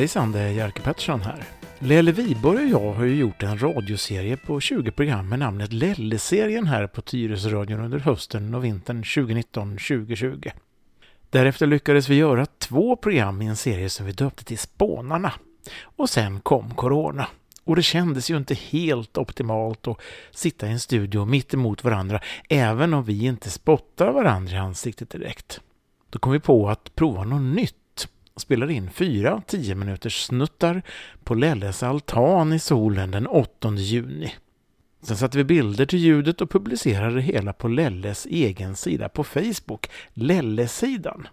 Hejsan, det är Jerker Pettersson här. Lelle Wiborg och jag har ju gjort en radioserie på 20 program med namnet Lelle-serien här på Tyresöradion under hösten och vintern 2019-2020. Därefter lyckades vi göra två program i en serie som vi döpte till Spånarna. Och sen kom Corona. Och det kändes ju inte helt optimalt att sitta i en studio mitt emot varandra, även om vi inte spottar varandra i ansiktet direkt. Då kom vi på att prova något nytt spelade in fyra 10 minuters snuttar på Lelles altan i solen den 8 juni. Sen satte vi bilder till ljudet och publicerade det hela på Lelles egen sida på Facebook, Lellesidan.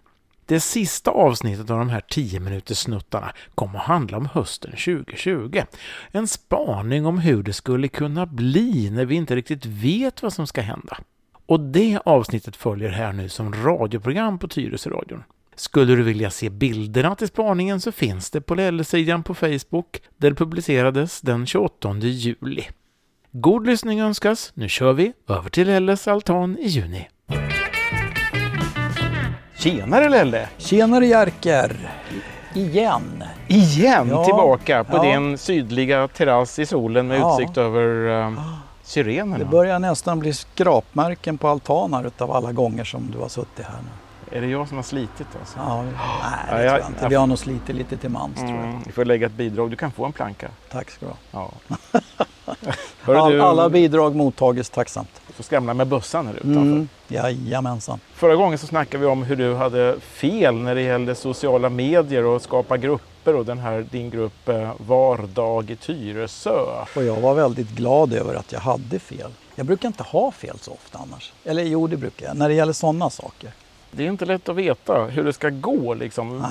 Det sista avsnittet av de här 10 minuters snuttarna kom att handla om hösten 2020. En spaning om hur det skulle kunna bli när vi inte riktigt vet vad som ska hända. Och det avsnittet följer här nu som radioprogram på Tyresöradion. Skulle du vilja se bilderna till spaningen så finns det på LL-sidan på Facebook där det publicerades den 28 juli. God lyssning önskas. Nu kör vi över till LS altan i juni. Tjenare Lelle! Tjenare Jerker! Igen! Igen Ja, tillbaka på ja. din sydliga terrass i solen med Ja. utsikt över uh, Sirenerna. Det börjar nästan bli skrapmärken på altaner utav alla gånger som du har suttit här nu. Är det jag som har slitit alltså? Ja, nej, Ja, det jag- tror jag inte. Vi har nog slitit lite till mans tror jag. Mm, vi får lägga ett bidrag. Du kan få en planka. Tack ska du ha. Ja. All, du, alla bidrag mottagits tacksamt. får skramla med bössan här utanför. Mm, jajamensan. Förra gången så snackade vi om hur du hade fel när det gällde sociala medier och skapa grupper och den här din grupp eh, Vardag i Tyresö. Och jag var väldigt glad över att jag hade fel. Jag brukar inte ha fel så ofta annars. Eller jo, det brukar jag. När det gäller sådana saker. Det är inte lätt att veta hur det ska gå liksom.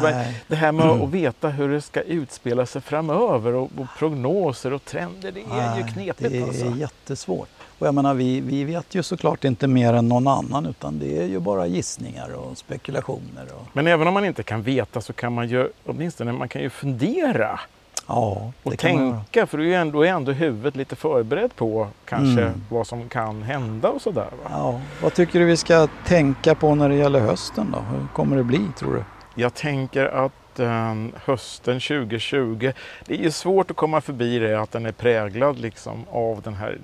Det här med att veta hur det ska utspela sig framöver och, och prognoser och trender, det är ju Nej, knepigt Det är alltså. jättesvårt. Och jag menar, vi, vi vet ju såklart inte mer än någon annan utan det är ju bara gissningar och spekulationer. Och, Men även om man inte kan veta så kan man ju åtminstone man kan ju fundera ja, och tänka för då är ändå, är ändå huvudet lite förberett på kanske Mm. vad som kan hända och sådär. Va? Ja, vad tycker du vi ska tänka på när det gäller hösten då? Hur kommer det bli tror du? Jag tänker att eh, hösten 2020, det är ju svårt att komma förbi det att den är präglad liksom av den här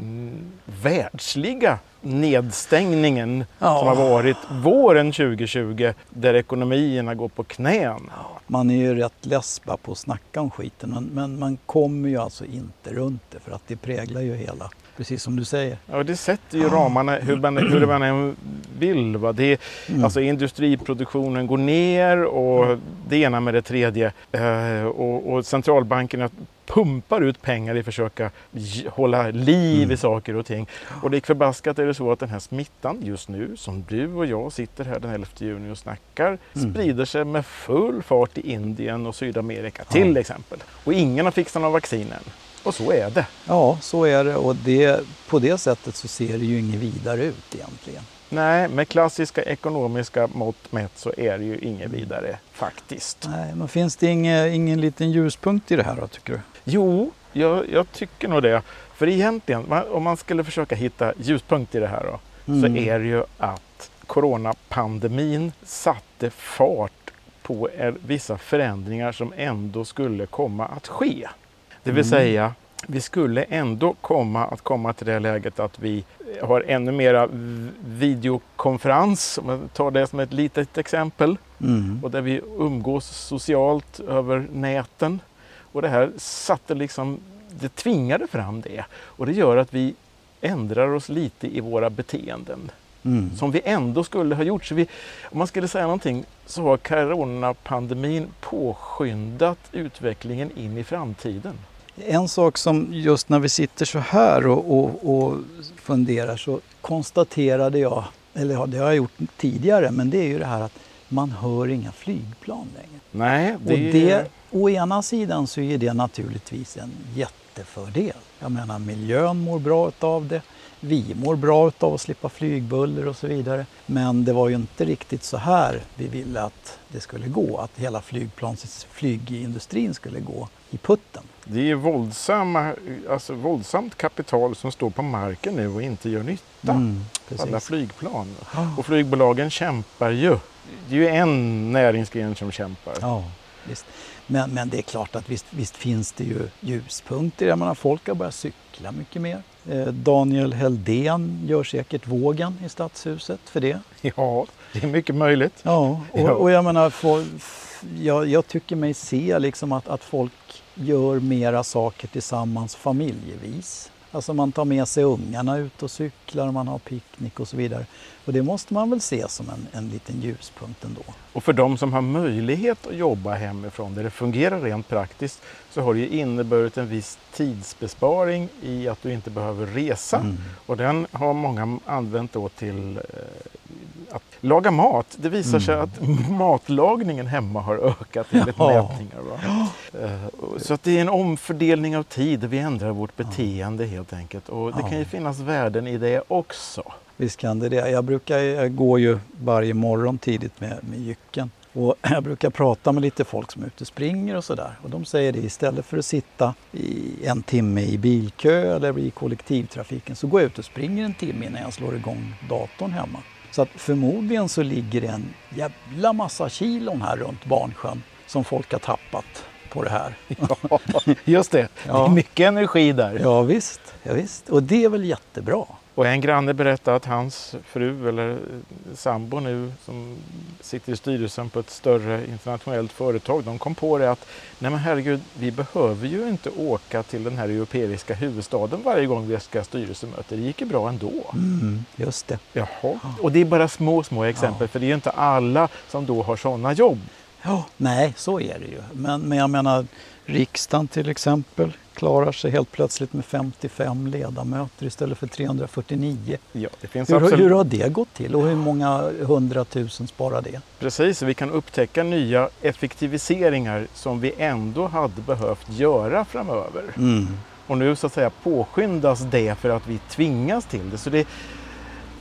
världsliga nedstängningen Ja. som har varit våren 2020 där ekonomierna går på knän. Man är ju rätt less på att snacka om skiten men, man kommer ju alltså inte runt det för att det präglar ju hela, precis som du säger. Ja, det sätter ju ramarna hur man, hur man än vill. Va? Det, Mm. Alltså industriproduktionen går ner och det ena med det tredje. Eh, och, och centralbankerna pumpar ut pengar i att försöka hålla liv i saker och ting. Och lik förbaskat är det så att den här smittan just nu, som du och jag sitter här den 11 juni och snackar, Mm. sprider sig med full fart i Indien och Sydamerika till exempel. Och ingen har fixat någon vaccin än. Och så är det. Ja, så är det och det, på det sättet så ser det ju inget vidare ut egentligen. Nej, med klassiska ekonomiska mått mätt så är det ju inget vidare faktiskt. Nej, men finns det ingen, ingen liten ljuspunkt i det här då tycker du? Jo, jag, jag tycker nog det. För egentligen, om man skulle försöka hitta ljuspunkt i det här då, Mm. så är det ju att coronapandemin satte fart på vissa förändringar som ändå skulle komma att ske. Det vill Mm. säga, vi skulle ändå komma att komma till det läget att vi har ännu mera videokonferens, om jag tar det som ett litet exempel Mm. och där vi umgås socialt över näten. Och det här satte liksom, det tvingade fram det. Och det gör att vi ändrar oss lite i våra beteenden. Mm. Som vi ändå skulle ha gjort. Så vi, om man skulle säga någonting så har coronapandemin påskyndat utvecklingen in i framtiden. En sak som just när vi sitter så här och, och, och funderar så konstaterade jag, eller ja, det har jag gjort tidigare, men det är ju det här att man hör inga flygplan längre. Nej, det, Och det, å ena sidan så är det naturligtvis en jättefördel. Jag menar miljön mår bra av det. Vi mår bra av att slippa flygbuller och så vidare. Men det var ju inte riktigt så här vi ville att det skulle gå. Att hela flygplans, flygindustrin skulle gå i putten. det är våldsamma, alltså våldsamt kapital som står på marken nu och inte gör nytta. Mm, alla flygplan. Och flygbolagen kämpar ju. Det är ju en näringsgren som kämpar. Ja. Visst. Men, men det är klart att visst, visst finns det ju ljuspunkter. Jag menar, folk har börjat cykla mycket mer. Eh, Daniel Heldén gör säkert vågen i Stadshuset för det. Ja, det är mycket möjligt. Ja, och, och jag menar, for, jag, jag tycker mig se liksom att, att folk gör mera saker tillsammans familjevis. Alltså man tar med sig ungarna ut och cyklar, man har picknick och så vidare. Och det måste man väl se som en, en liten ljuspunkt ändå. Och för de som har möjlighet att jobba hemifrån där det fungerar rent praktiskt så har det ju inneburit en viss tidsbesparing i att du inte behöver resa. Mm. Och den har många använt då till eh, att laga mat. Det visar sig att matlagningen hemma har ökat enligt Ja. mätningar. Va? Eh, Så att det är en omfördelning av tid. Vi ändrar vårt beteende helt enkelt. Och det kan ju finnas värden i det också. Visst kan det det. Jag, brukar, jag går ju varje morgon tidigt med, med jycken. Och jag brukar prata med lite folk som är ute och springer och sådär. Och de säger det istället för att sitta i en timme i bilkö eller i kollektivtrafiken så går jag ut och springer en timme innan jag slår igång datorn hemma. Så att förmodligen så ligger det en jävla massa kilon här runt Barnsjön som folk har tappat på det här. Ja, just det. Det Ja. är mycket energi där. Ja visst, ja, visst. och det är väl jättebra. Och en granne berättade att hans fru eller sambo nu som sitter i styrelsen på ett större internationellt företag, de kom på det att nej men herregud, vi behöver ju inte åka till den här europeiska huvudstaden varje gång vi ska ha styrelsemöte. Det gick ju bra ändå. Mm, just det. Jaha. Och det är bara små, små exempel för det är ju inte alla som då har sådana jobb. Ja, nej, så är det ju. Men, men jag menar, riksdagen till exempel klarar sig helt plötsligt med 55 ledamöter istället för 349. Ja, det finns Hur, absolut. hur har det gått till och hur många hundratusen sparar det? Precis, vi kan upptäcka nya effektiviseringar som vi ändå hade behövt göra framöver. Mm. Och nu så att säga påskyndas det för att vi tvingas till det. Så det,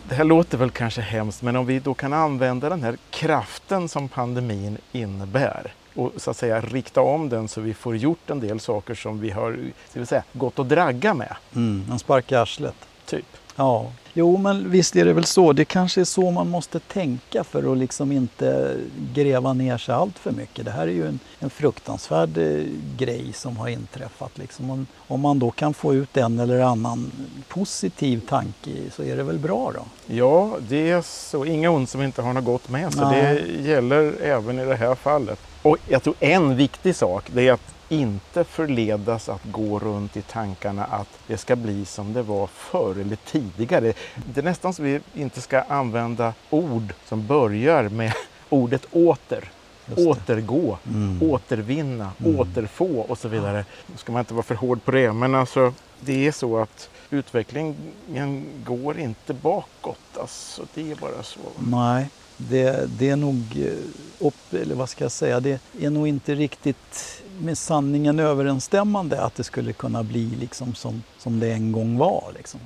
det här låter väl kanske hemskt men om vi då kan använda den här kraften som pandemin innebär och så att säga rikta om den så vi får gjort en del saker som vi har ska vi säga, gått och dragga med. Mm, en spark i arslet. Typ. Ja, jo men visst är det väl så. Det kanske är så man måste tänka för att liksom inte gräva ner sig allt för mycket. Det här är ju en, en fruktansvärd eh, grej som har inträffat. Liksom. Om, om man då kan få ut en eller annan positiv tanke så är det väl bra då. Ja, det är så. Inga ont som inte har något gott med. Så Nej. det gäller även i det här fallet. Och jag tror en viktig sak det är att inte förledas att gå runt i tankarna att det ska bli som det var förr eller tidigare. Det är nästan så vi inte ska använda ord som börjar med ordet åter. Återgå, Mm. återvinna, Mm. återfå och så vidare. Nu ska man inte vara för hård på det, men alltså det är så att utvecklingen går inte bakåt. Alltså, det är bara så. Nej, det, det är nog, eh, upp, eller vad ska jag säga, det är nog inte riktigt med sanningen överensstämmande att det skulle kunna bli liksom som, som det en gång var. Liksom.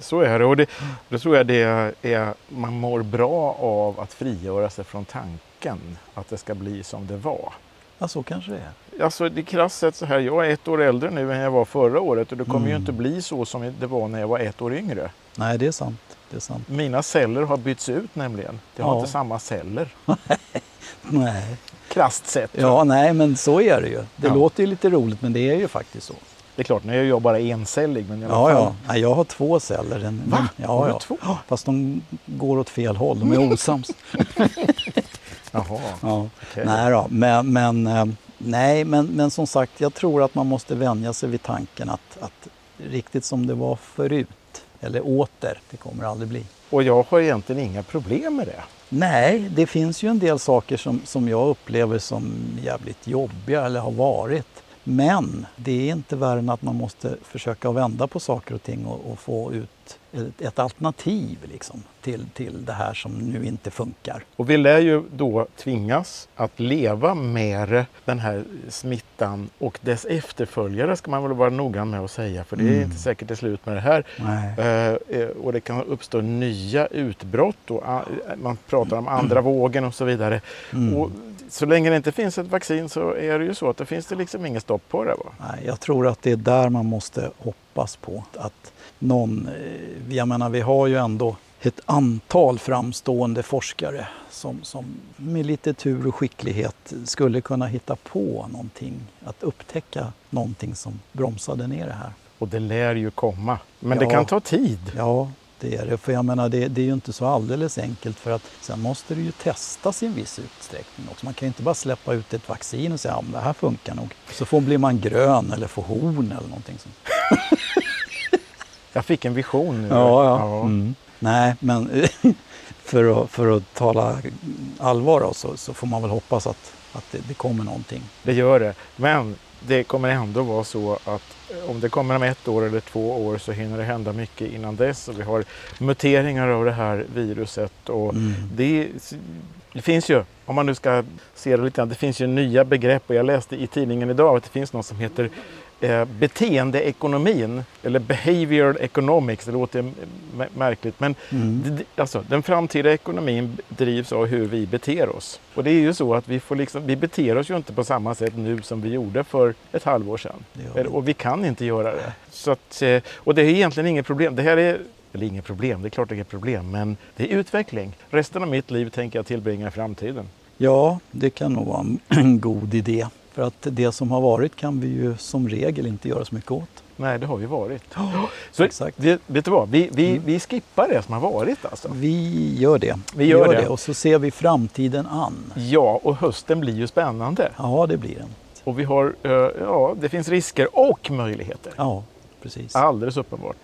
Så är det. Och det, då tror jag det är, man mår bra av att frigöra sig från tanken att det ska bli som det var. Ja, så kanske det är. Alltså det är krasst sett så här, jag är ett år äldre nu än jag var förra året och det kommer ju Mm. inte bli så som det var när jag var ett år yngre. Nej, det är sant. Det är sant. Mina celler har bytts ut nämligen. Jag har Ja. inte samma celler. Nej. Krasst sett. Ja, nej, men så är det ju. Det Ja. låter ju lite roligt, men det är ju faktiskt så. Det är klart, nu är jag bara encellig. Men alla Ja, ja. Nej, jag har två celler. Va? Ja, Har du ja. två? Fast de går åt fel håll. De är osams. Jaha, Ja. okej. Nej då, men, men, eh, nej, men, men som sagt, jag tror att man måste vänja sig vid tanken att, att riktigt som det var förut, eller åter, det kommer det aldrig bli. Och jag har egentligen inga problem med det. Nej, det finns ju en del saker som, som jag upplever som jävligt jobbiga eller har varit. Men det är inte värre än att man måste försöka vända på saker och ting och, och få ut ett, ett alternativ liksom, till, till det här som nu inte funkar. Och vi lär ju då tvingas att leva med den här smittan och dess efterföljare ska man väl vara noggrann med att säga för det är Mm. inte säkert det är slut med det här. Eh, eh, och det kan uppstå nya utbrott och man pratar om andra vågen och så vidare. Mm. Och så länge det inte finns ett vaccin så är det ju så att det finns det liksom inget stopp på det. Va? Nej, jag tror att det är där man måste hoppas på. Att någon, eh, jag menar vi har ju ändå ett antal framstående forskare som, som med lite tur och skicklighet skulle kunna hitta på någonting, att upptäcka någonting som bromsade ner det här. Och det lär ju komma. Men Ja. det kan ta tid. Ja, det är det. För jag menar, det, det är ju inte så alldeles enkelt för att sen måste det ju testas i en viss utsträckning också. Man kan ju inte bara släppa ut ett vaccin och säga att det här funkar nog. Så får, blir man grön eller får horn eller någonting sånt. Jag fick en vision nu. Mm. Nej, men för att, för att tala allvar då, så, så får man väl hoppas att, att det, det kommer någonting. Det gör det. Men det kommer ändå vara så att om det kommer om ett år eller två år så hinner det hända mycket innan dess. Och vi har muteringar av det här viruset. Och Mm. det, det finns ju, om man nu ska se det lite det finns ju nya begrepp. Och jag läste i tidningen idag att det finns något som heter eh, beteendeekonomin. Eller behavioral economics. Det låter märkligt. Men Mm. Alltså, den framtida ekonomin drivs av hur vi beter oss. Och det är ju så att vi, får liksom, vi beter oss ju inte på samma sätt nu som vi gjorde för ett halvår sedan. Vi. Och vi kan inte göra det. Så att, eh, och det är egentligen inget problem. Det här är, eller inget problem, det är klart det är problem, men det är utveckling. Resten av mitt liv tänker jag tillbringa i framtiden. Ja, det kan nog vara en god idé. För att det som har varit kan vi ju som regel inte göra så mycket åt. Nej, det har ju varit. Så exakt. Det, vet du vad, vi, vi, Mm. vi skippar det som har varit alltså. Vi gör det. Vi gör det. Och så ser vi framtiden an. Ja, och hösten blir ju spännande. Ja, det blir den. Och vi har, eh, ja, det finns risker och möjligheter. Ja, precis. Alldeles uppenbart.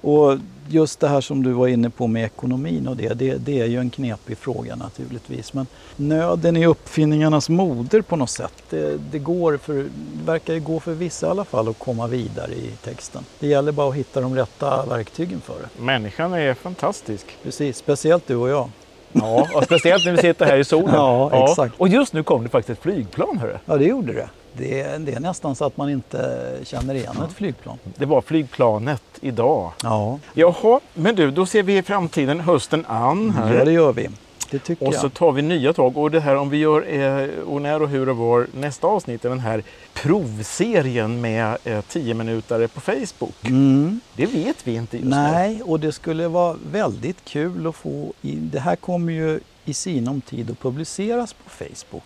Och just det här som du var inne på med ekonomin och det, det, det är ju en knepig fråga naturligtvis. Men nöden är uppfinningarnas moder på något sätt. Det, det går för, det verkar ju gå för vissa i alla fall att komma vidare i texten. Det gäller bara att hitta de rätta verktygen för det. Människan är fantastisk. Precis, speciellt du och jag. Ja, och speciellt när vi sitter här i solen. Ja, exakt. Och just nu kom det faktiskt ett flygplan. Hörru. Ja, det gjorde det. Det, är- det är nästan så att man inte känner igen ett flygplan. Det var flygplanet idag. Ja, Jaha, men du, då ser vi framtiden hösten an här. ja det gör vi. Det tycker Och jag. så tar vi nya tag. Och det här om vi gör eh, och när och hur och var nästa avsnitt är den här provserien med eh, 10 minuter på Facebook. Mm. Det vet vi inte just nu. Nej, och det skulle vara väldigt kul att få in. Det här kommer ju i sinom tid att publiceras på Facebook.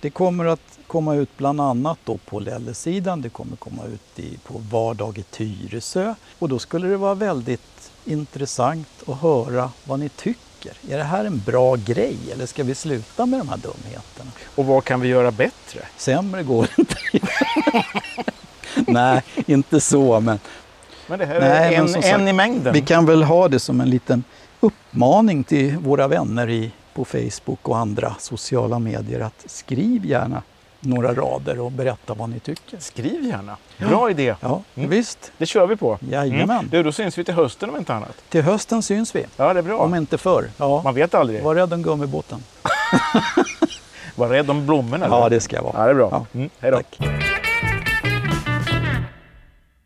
Det kommer att komma ut bland annat då på Lelle-sidan, det kommer komma ut i, på Vardag i Tyresö och då skulle det vara väldigt intressant att höra vad ni tycker. Är det här en bra grej eller ska vi sluta med de här dumheterna? Och vad kan vi göra bättre? Sämre går det inte. Nej, inte så men Men det här Nej, är en, sagt, en i mängden. Vi kan väl ha det som en liten uppmaning till våra vänner i, på Facebook och andra sociala medier att skriv gärna några rader och berätta vad ni tycker. Skriv gärna. Bra idé. Ja, Mm. visst. Det kör vi på. Jajamän. Du, då syns vi till hösten om inte annat. Till hösten syns vi. Ja, det är bra. Om inte förr. Ja. Man vet aldrig. Var rädd om gummibåten. Var rädd om blommorna. Ja, det ska jag vara. Ja, det är bra. Ja. Mm, hej då. Tack.